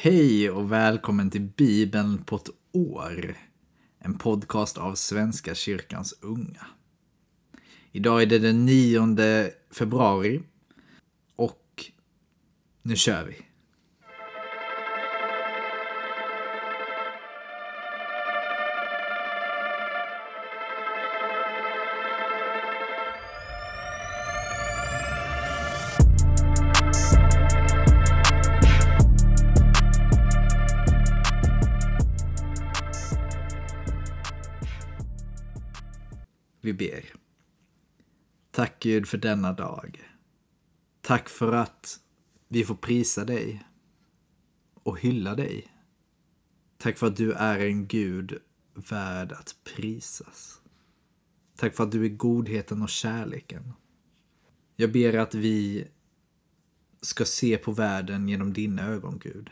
Hej och välkommen till Bibeln på ett år. En podcast av Svenska kyrkans unga. Idag är det den 9 februari och nu kör vi. Ber. Tack Gud för denna dag. Tack för att vi får prisa dig och hylla dig. Tack för att du är en Gud värd att prisas. Tack för att du är godheten och kärleken. Jag ber att vi ska se på världen genom dina ögon, Gud.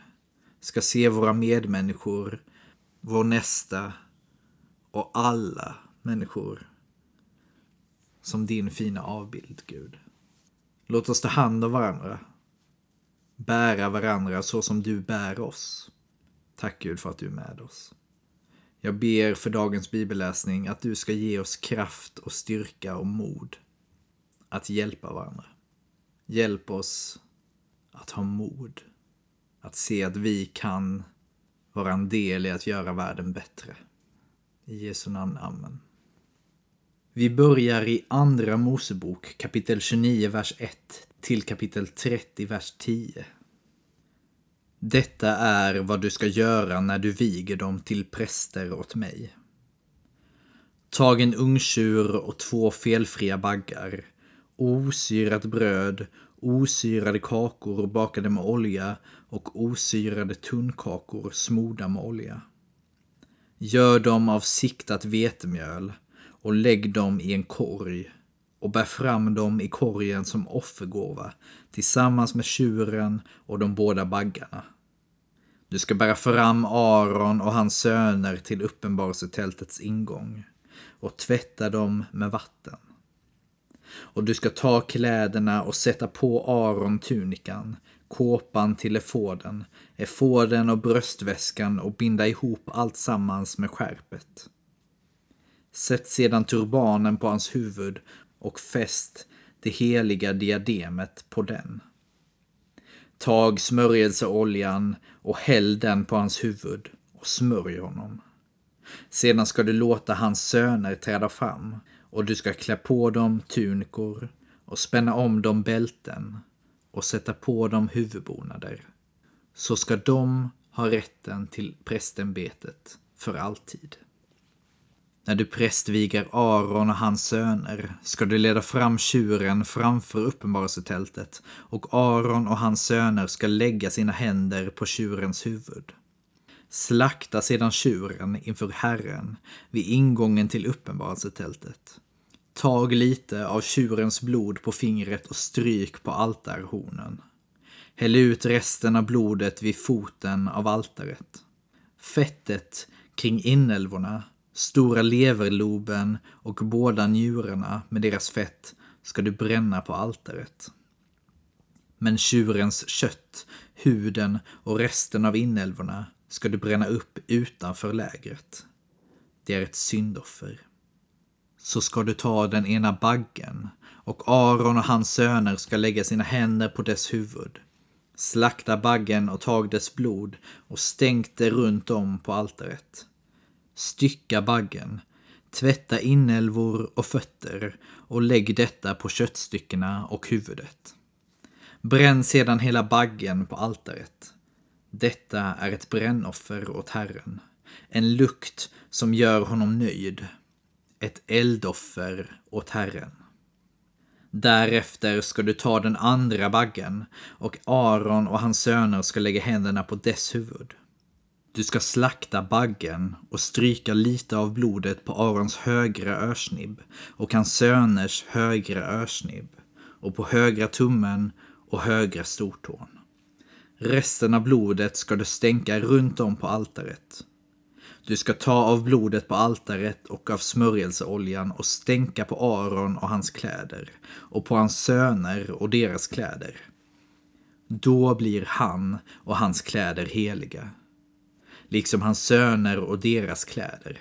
Ska se våra medmänniskor, vår nästa och alla människor som din fina avbild, Gud. Låt oss ta hand om varandra. Bära varandra så som du bär oss. Tack Gud för att du är med oss. Jag ber för dagens bibelläsning att du ska ge oss kraft och styrka och mod att hjälpa varandra. Hjälp oss att ha mod. Att se att vi kan vara en del i att göra världen bättre. I Jesu namn, Amen. Vi börjar i Andra Mosebok kapitel 29, vers 1 till kapitel 30, vers 10. Detta är vad du ska göra när du viger dem till präster åt mig. Tag en ungtjur och två felfria baggar, osyrat bröd, osyrade kakor bakade med olja och osyrade tunnkakor smorda med olja. Gör dem av siktat vetemjöl och lägg dem i en korg och bär fram dem i korgen som offergåva tillsammans med tjuren och de båda baggarna. Du ska bära fram Aron och hans söner till uppenbarelsetältets ingång och tvätta dem med vatten. Och du ska ta kläderna och sätta på Aron tunikan, kåpan till efoden, efoden och bröstväskan och binda ihop allt sammans med skärpet. Sätt sedan turbanen på hans huvud och fäst det heliga diademet på den. Tag smörjelseoljan och häll den på hans huvud och smörj honom. Sedan ska du låta hans söner träda fram och du ska klä på dem tunikor och spänna om dem bälten och sätta på dem huvudbonader. Så ska de ha rätten till prästämbetet för alltid. När du prästviger Aron och hans söner ska du leda fram tjuren framför uppenbarelsetältet och Aron och hans söner ska lägga sina händer på tjurens huvud. Slakta sedan tjuren inför Herren vid ingången till uppenbarelsetältet. Tag lite av tjurens blod på fingret och stryk på altarhornen. Häll ut resten av blodet vid foten av altaret. Fettet kring inälvorna Stora leverloben och båda njurarna med deras fett ska du bränna på altaret. Men tjurens kött, huden och resten av inälvorna ska du bränna upp utanför lägret. Det är ett syndoffer. Så ska du ta den ena baggen och Aron och hans söner ska lägga sina händer på dess huvud. Slakta baggen och tag dess blod och stänk det runt om på altaret. Stycka baggen. Tvätta inälvor och fötter och lägg detta på köttstyckena och huvudet. Bränn sedan hela baggen på altaret. Detta är ett brännoffer åt Herren. En lukt som gör honom nöjd. Ett eldoffer åt Herren. Därefter ska du ta den andra baggen och Aron och hans söner ska lägga händerna på dess huvud. Du ska slakta baggen och stryka lite av blodet på Arons högra örsnibb och hans söners högra örsnibb och på högra tummen och högra stortån. Resten av blodet ska du stänka runt om på altaret. Du ska ta av blodet på altaret och av smörjelseoljan och stänka på Aron och hans kläder och på hans söner och deras kläder. Då blir han och hans kläder heliga, liksom hans söner och deras kläder.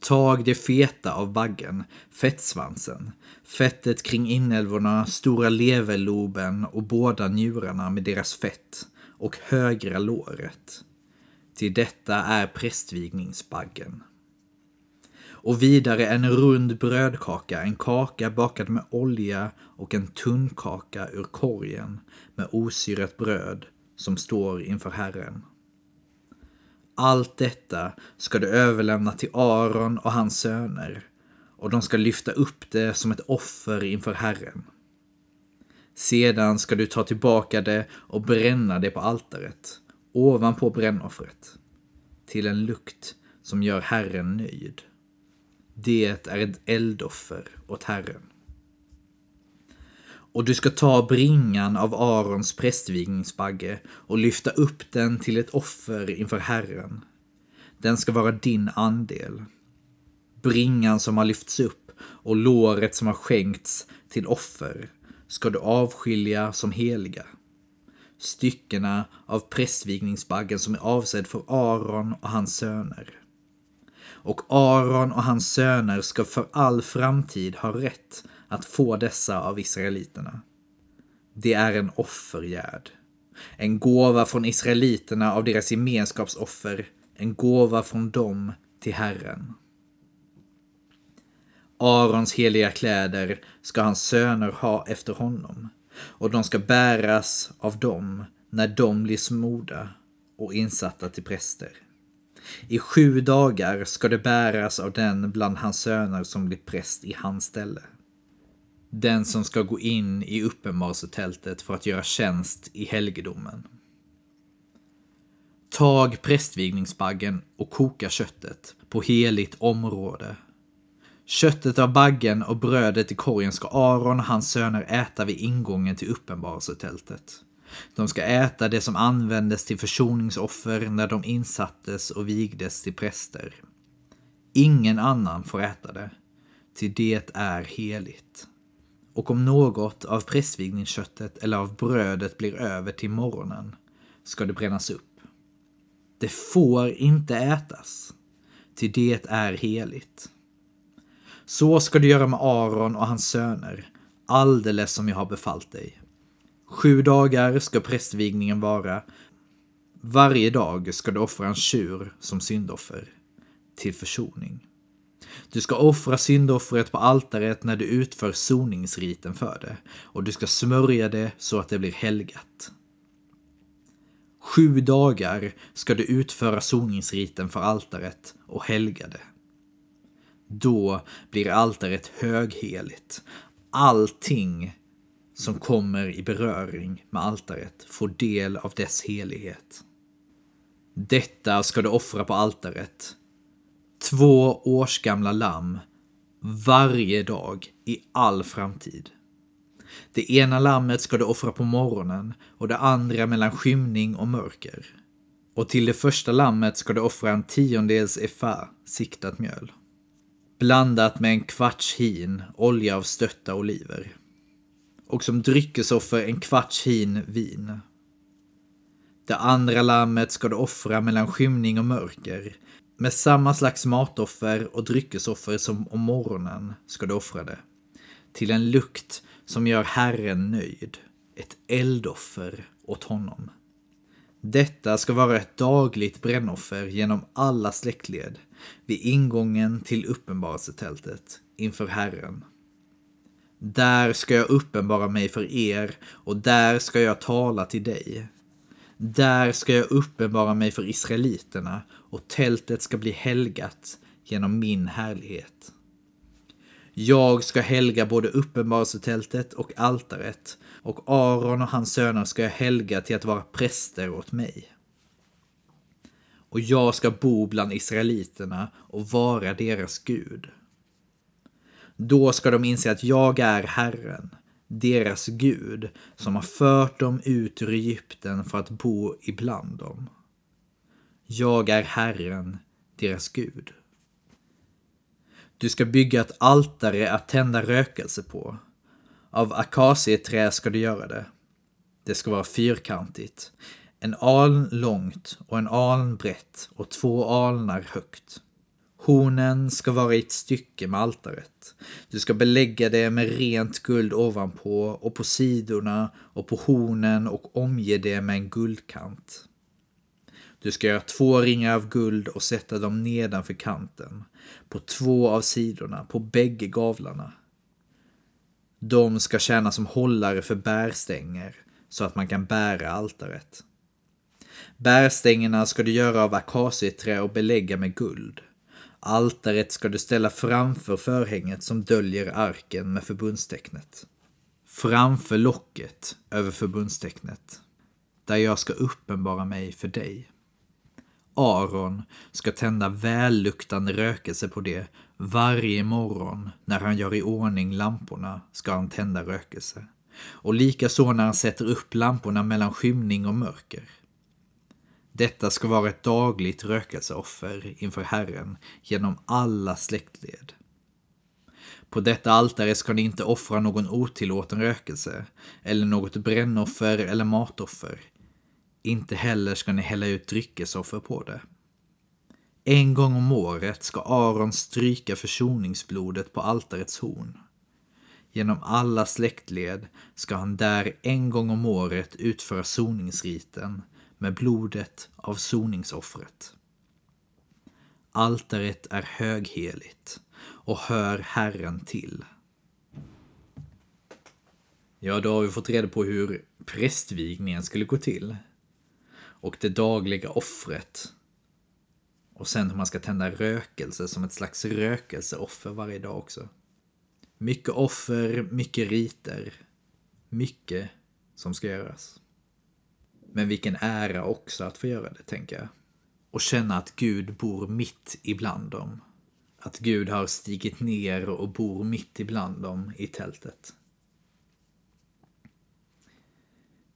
Tag det feta av baggen, fettsvansen, fettet kring inälvorna, stora leverloben och båda njurarna med deras fett och högra låret. Till detta är prästvigningsbaggen. Och vidare en rund brödkaka, en kaka bakad med olja och en tunn kaka ur korgen med osyrat bröd som står inför Herren. Allt detta ska du överlämna till Aron och hans söner och de ska lyfta upp det som ett offer inför Herren. Sedan ska du ta tillbaka det och bränna det på altaret, ovanpå brännoffret, till en lukt som gör Herren nöjd. Det är ett eldoffer åt Herren. Och du ska ta bringan av Arons prästvigningsbagge och lyfta upp den till ett offer inför Herren. Den ska vara din andel. Bringan som har lyfts upp och låret som har skänkts till offer ska du avskilja som heliga. Styckena av prästvigningsbaggen som är avsedd för Aron och hans söner. Och Aron och hans söner ska för all framtid ha rätt att få dessa av israeliterna. Det är en offergärd. En gåva från israeliterna av deras gemenskapsoffer. En gåva från dem till Herren. Arons heliga kläder ska hans söner ha efter honom och de ska bäras av dem när de blir smorda och insatta till präster. I sju dagar ska det bäras av den bland hans söner som blir präst i hans ställe. Den som ska gå in i uppenbarelsetältet för att göra tjänst i helgedomen. Tag prästvigningsbaggen och koka köttet på heligt område. Köttet av baggen och brödet i korgen ska Aron och hans söner äta vid ingången till uppenbarelsetältet. De ska äta det som användes till försoningsoffer när de insattes och vigdes till präster. Ingen annan får äta det, till det är heligt. Och om något av prästvigningsköttet eller av brödet blir över till morgonen ska det brännas upp. Det får inte ätas, till det är heligt. Så ska du göra med Aron och hans söner, alldeles som jag har befallt dig. Sju dagar ska prästvigningen vara. Varje dag ska du offra en tjur som syndoffer, till försoning. Du ska offra syndoffret på altaret när du utför soningsriten för det och du ska smörja det så att det blir helgat. Sju dagar ska du utföra soningsriten för altaret och helga det. Då blir altaret högheligt. Allting som kommer i beröring med altaret får del av dess helighet. Detta ska du offra på altaret. Två årsgamla lamm varje dag i all framtid. Det ena lammet ska du offra på morgonen och det andra mellan skymning och mörker. Och till det första lammet ska du offra en tiondels efa siktat mjöl. Blandat med en kvarts hin olja av stötta oliver och som dryckesoffer en kvarts hin vin. Det andra lammet ska du offra mellan skymning och mörker. Med samma slags matoffer och dryckesoffer som om morgonen ska du offra det. Till en lukt som gör Herren nöjd. Ett eldoffer åt honom. Detta ska vara ett dagligt brännoffer genom alla släktled vid ingången till uppenbarelsetältet inför Herren. Där ska jag uppenbara mig för er och där ska jag tala till dig. Där ska jag uppenbara mig för israeliterna och tältet ska bli helgat genom min härlighet. Jag ska helga både uppenbarelsetältet och altaret och Aron och hans söner ska jag helga till att vara präster åt mig. Och jag ska bo bland israeliterna och vara deras Gud. Då ska de inse att jag är Herren, deras Gud, som har fört dem ut ur Egypten för att bo ibland dem. Jag är Herren, deras Gud. Du ska bygga ett altare att tända rökelse på. Av akacieträ ska du göra det. Det ska vara fyrkantigt. En aln långt och en aln brett och två alnar högt. Hornen ska vara i ett stycke med altaret. Du ska belägga det med rent guld ovanpå och på sidorna och på hornen och omge det med en guldkant. Du ska göra två ringar av guld och sätta dem nedanför kanten, på två av sidorna, på bägge gavlarna. De ska tjäna som hållare för bärstänger, så att man kan bära altaret. Bärstängerna ska du göra av akacieträ och belägga med guld. Altaret ska du ställa framför förhänget som döljer arken med förbundstecknet. Framför locket över förbundstecknet, där jag ska uppenbara mig för dig. Aron ska tända välluktande rökelse på det varje morgon när han gör i ordning lamporna ska han tända rökelse. Och likaså när han sätter upp lamporna mellan skymning och mörker. Detta ska vara ett dagligt rökelseoffer inför Herren genom alla släktled. På detta altare ska ni inte offra någon otillåten rökelse, eller något brännoffer eller matoffer. Inte heller ska ni hälla ut dryckesoffer på det. En gång om året ska Aron stryka försoningsblodet på altarets horn. Genom alla släktled ska han där en gång om året utföra soningsriten med blodet av soningsoffret. Altaret är högheligt och hör Herren till. Ja, då har vi fått reda på hur prästvigningen skulle gå till. Och det dagliga offret. Och sen hur man ska tända rökelse som ett slags rökelseoffer varje dag också. Mycket offer, mycket riter. Mycket som ska göras. Men vilken ära också att få göra det, tänker jag. Och känna att Gud bor mitt ibland dem. Att Gud har stigit ner och bor mitt ibland dem i tältet.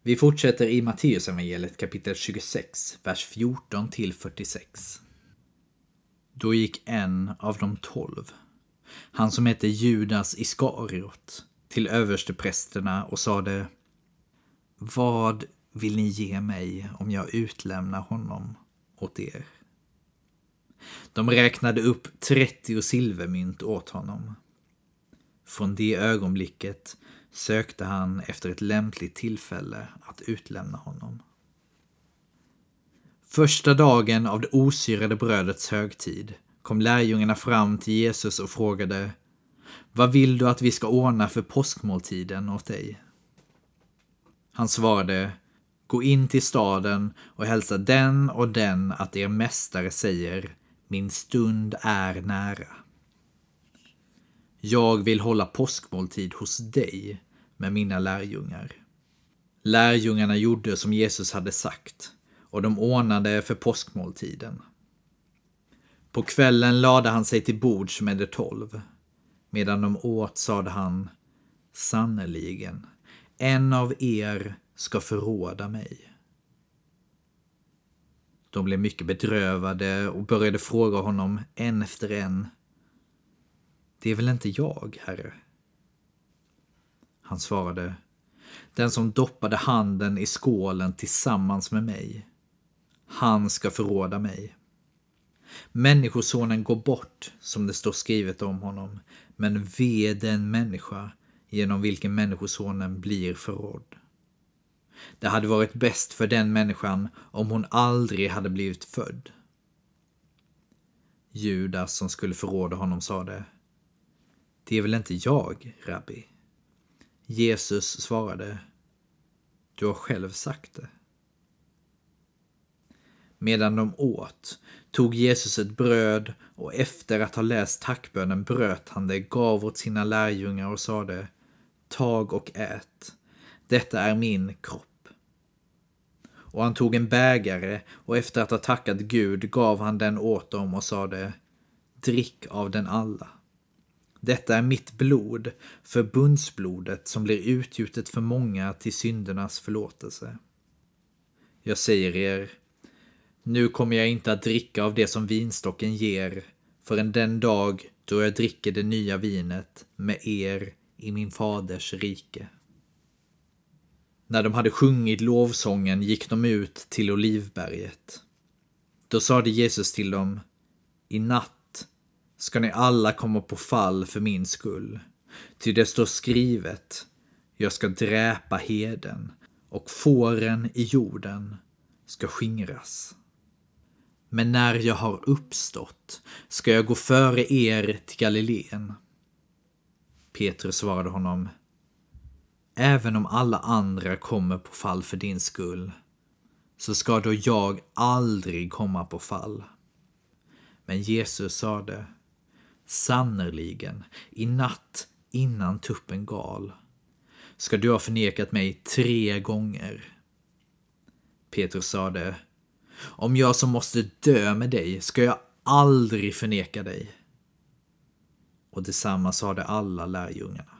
Vi fortsätter i Matteusevangeliet kapitel 26, vers 14 till 46. Då gick en av de tolv, han som hette Judas Iskariot, till översteprästerna och sade Vad vill ni ge mig om jag utlämnar honom åt er? De räknade upp 30 silvermynt åt honom. Från det ögonblicket sökte han efter ett lämpligt tillfälle att utlämna honom. Första dagen av det osyrade brödets högtid kom lärjungarna fram till Jesus och frågade Vad vill du att vi ska ordna för påskmåltiden åt dig? Han svarade Gå in till staden och hälsa den och den att er mästare säger Min stund är nära. Jag vill hålla påskmåltid hos dig med mina lärjungar. Lärjungarna gjorde som Jesus hade sagt och de ordnade för påskmåltiden. På kvällen lade han sig till bords med de tolv. Medan de åt sade han Sannerligen, en av er ska förråda mig. De blev mycket bedrövade och började fråga honom en efter en. Det är väl inte jag, herre? Han svarade. Den som doppade handen i skålen tillsammans med mig. Han ska förråda mig. Människosonen går bort, som det står skrivet om honom, men ve den människa genom vilken Människosonen blir förrådd. Det hade varit bäst för den människan om hon aldrig hade blivit född. Judas som skulle förråda honom sade det är väl inte jag, rabbi? Jesus svarade Du har själv sagt det. Medan de åt tog Jesus ett bröd och efter att ha läst tackbönen bröt han det, gav åt sina lärjungar och sade Tag och ät. Detta är min kropp. Och han tog en bägare och efter att ha tackat Gud gav han den åt dem och sade Drick av den alla. Detta är mitt blod, förbundsblodet som blir utgjutet för många till syndernas förlåtelse. Jag säger er, nu kommer jag inte att dricka av det som vinstocken ger förrän den dag då jag dricker det nya vinet med er i min faders rike. När de hade sjungit lovsången gick de ut till Olivberget. Då sade Jesus till dem, i natt ska ni alla komma på fall för min skull. Ty det står skrivet, jag ska dräpa heden och fåren i jorden ska skingras. Men när jag har uppstått ska jag gå före er till Galileen. Petrus svarade honom, Även om alla andra kommer på fall för din skull, så ska då jag aldrig komma på fall. Men Jesus sade, sannerligen, i natt innan tuppen gal, ska du ha förnekat mig tre gånger. Petrus sade, om jag som måste dö med dig ska jag aldrig förneka dig. Och detsamma sade alla lärjungarna.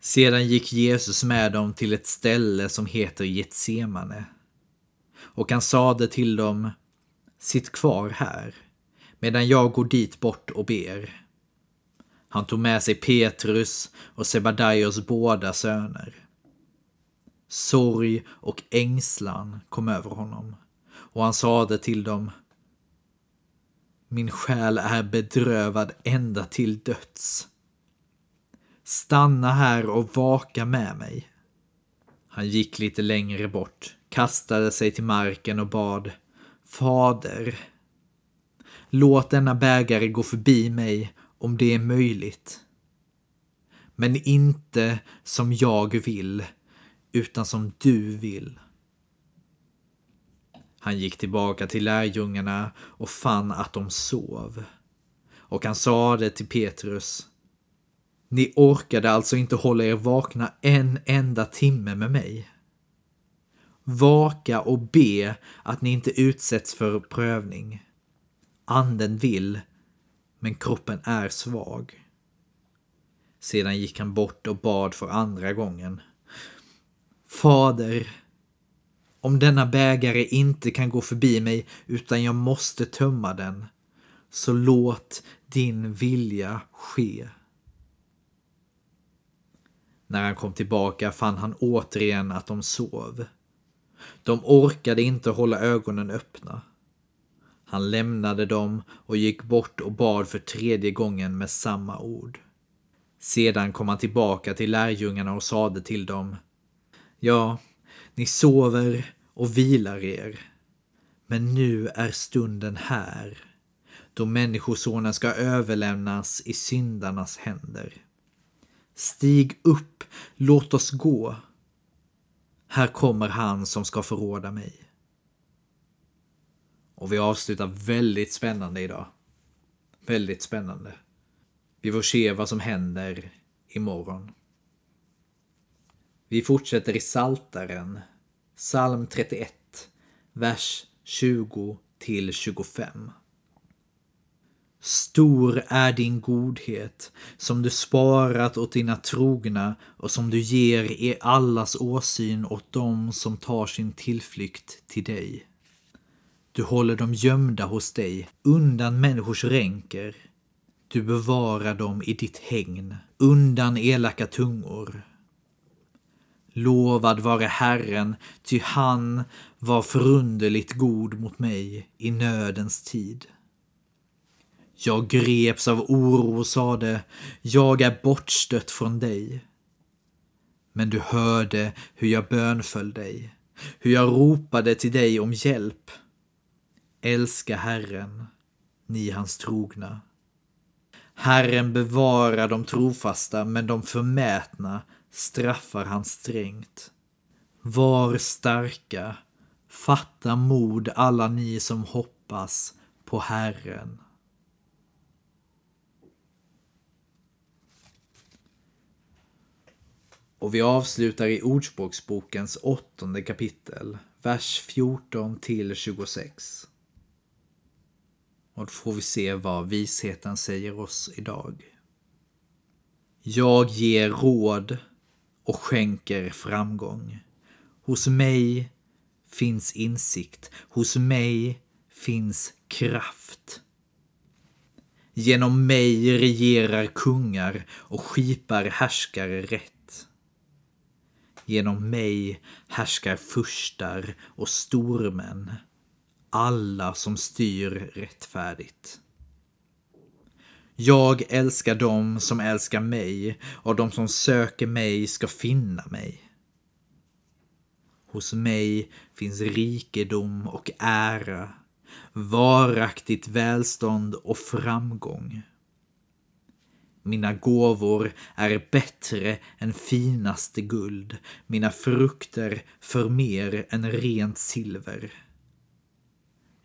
Sedan gick Jesus med dem till ett ställe som heter Getsemane. Och han sade till dem, sitt kvar här, medan jag går dit bort och ber. Han tog med sig Petrus och Sebadaios båda söner. Sorg och ängslan kom över honom och han sade till dem Min själ är bedrövad ända till döds. Stanna här och vaka med mig. Han gick lite längre bort, kastade sig till marken och bad Fader, låt denna bägare gå förbi mig om det är möjligt. Men inte som jag vill, utan som du vill. Han gick tillbaka till lärjungarna och fann att de sov. Och han sade till Petrus Ni orkade alltså inte hålla er vakna en enda timme med mig. Vaka och be att ni inte utsätts för prövning. Anden vill, men kroppen är svag. Sedan gick han bort och bad för andra gången. Fader, om denna bägare inte kan gå förbi mig utan jag måste tömma den, så låt din vilja ske. När han kom tillbaka fann han återigen att de sov. De orkade inte hålla ögonen öppna. Han lämnade dem och gick bort och bad för tredje gången med samma ord. Sedan kom han tillbaka till lärjungarna och sade till dem Ja, ni sover och vilar er. Men nu är stunden här, då Människosonen ska överlämnas i syndarnas händer. Stig upp, låt oss gå. Här kommer han som ska förråda mig. Och vi avslutar väldigt spännande idag. Väldigt spännande. Vi får se vad som händer imorgon. Vi fortsätter i Saltaren, psalm 31, vers 20 till 25. Stor är din godhet, som du sparat åt dina trogna och som du ger i allas åsyn åt dem som tar sin tillflykt till dig. Du håller dem gömda hos dig, undan människors ränker. Du bevarar dem i ditt hägn, undan elaka tungor. Lovad vare Herren, ty han var förunderligt god mot mig i nödens tid. Jag greps av oro och sade, jag är bortstött från dig. Men du hörde hur jag bönföll dig, hur jag ropade till dig om hjälp. Älska Herren, ni hans trogna. Herren bevarar de trofasta, men de förmätna straffar han strängt. Var starka, fatta mod alla ni som hoppas på Herren. Och vi avslutar i Ordspråksbokens åttonde kapitel, vers 14 till 26. Och då får vi se vad visheten säger oss idag. Jag ger råd och skänker framgång. Hos mig finns insikt, hos mig finns kraft. Genom mig regerar kungar och skipar härskare rätt. Genom mig härskar furstar och stormän. Alla som styr rättfärdigt. Jag älskar dem som älskar mig och de som söker mig ska finna mig. Hos mig finns rikedom och ära, varaktigt välstånd och framgång. Mina gåvor är bättre än finaste guld, mina frukter för mer än rent silver.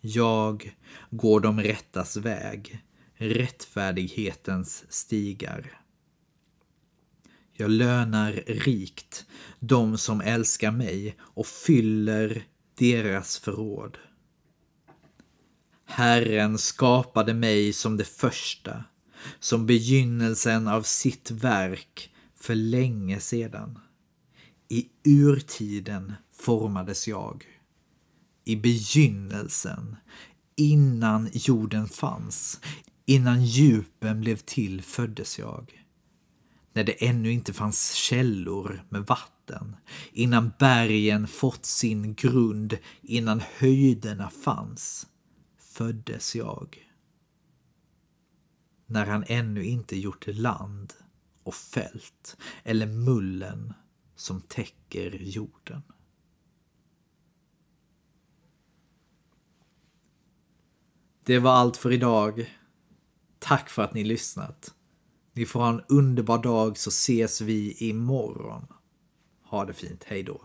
Jag går de rättas väg, rättfärdighetens stigar. Jag lönar rikt de som älskar mig och fyller deras förråd. Herren skapade mig som det första, som begynnelsen av sitt verk för länge sedan. I urtiden formades jag. I begynnelsen, innan jorden fanns, innan djupen blev till föddes jag. När det ännu inte fanns källor med vatten, innan bergen fått sin grund, innan höjderna fanns, föddes jag när han ännu inte gjort land och fält eller mullen som täcker jorden. Det var allt för idag. Tack för att ni lyssnat. Ni får ha en underbar dag så ses vi imorgon. Ha det fint, hej då.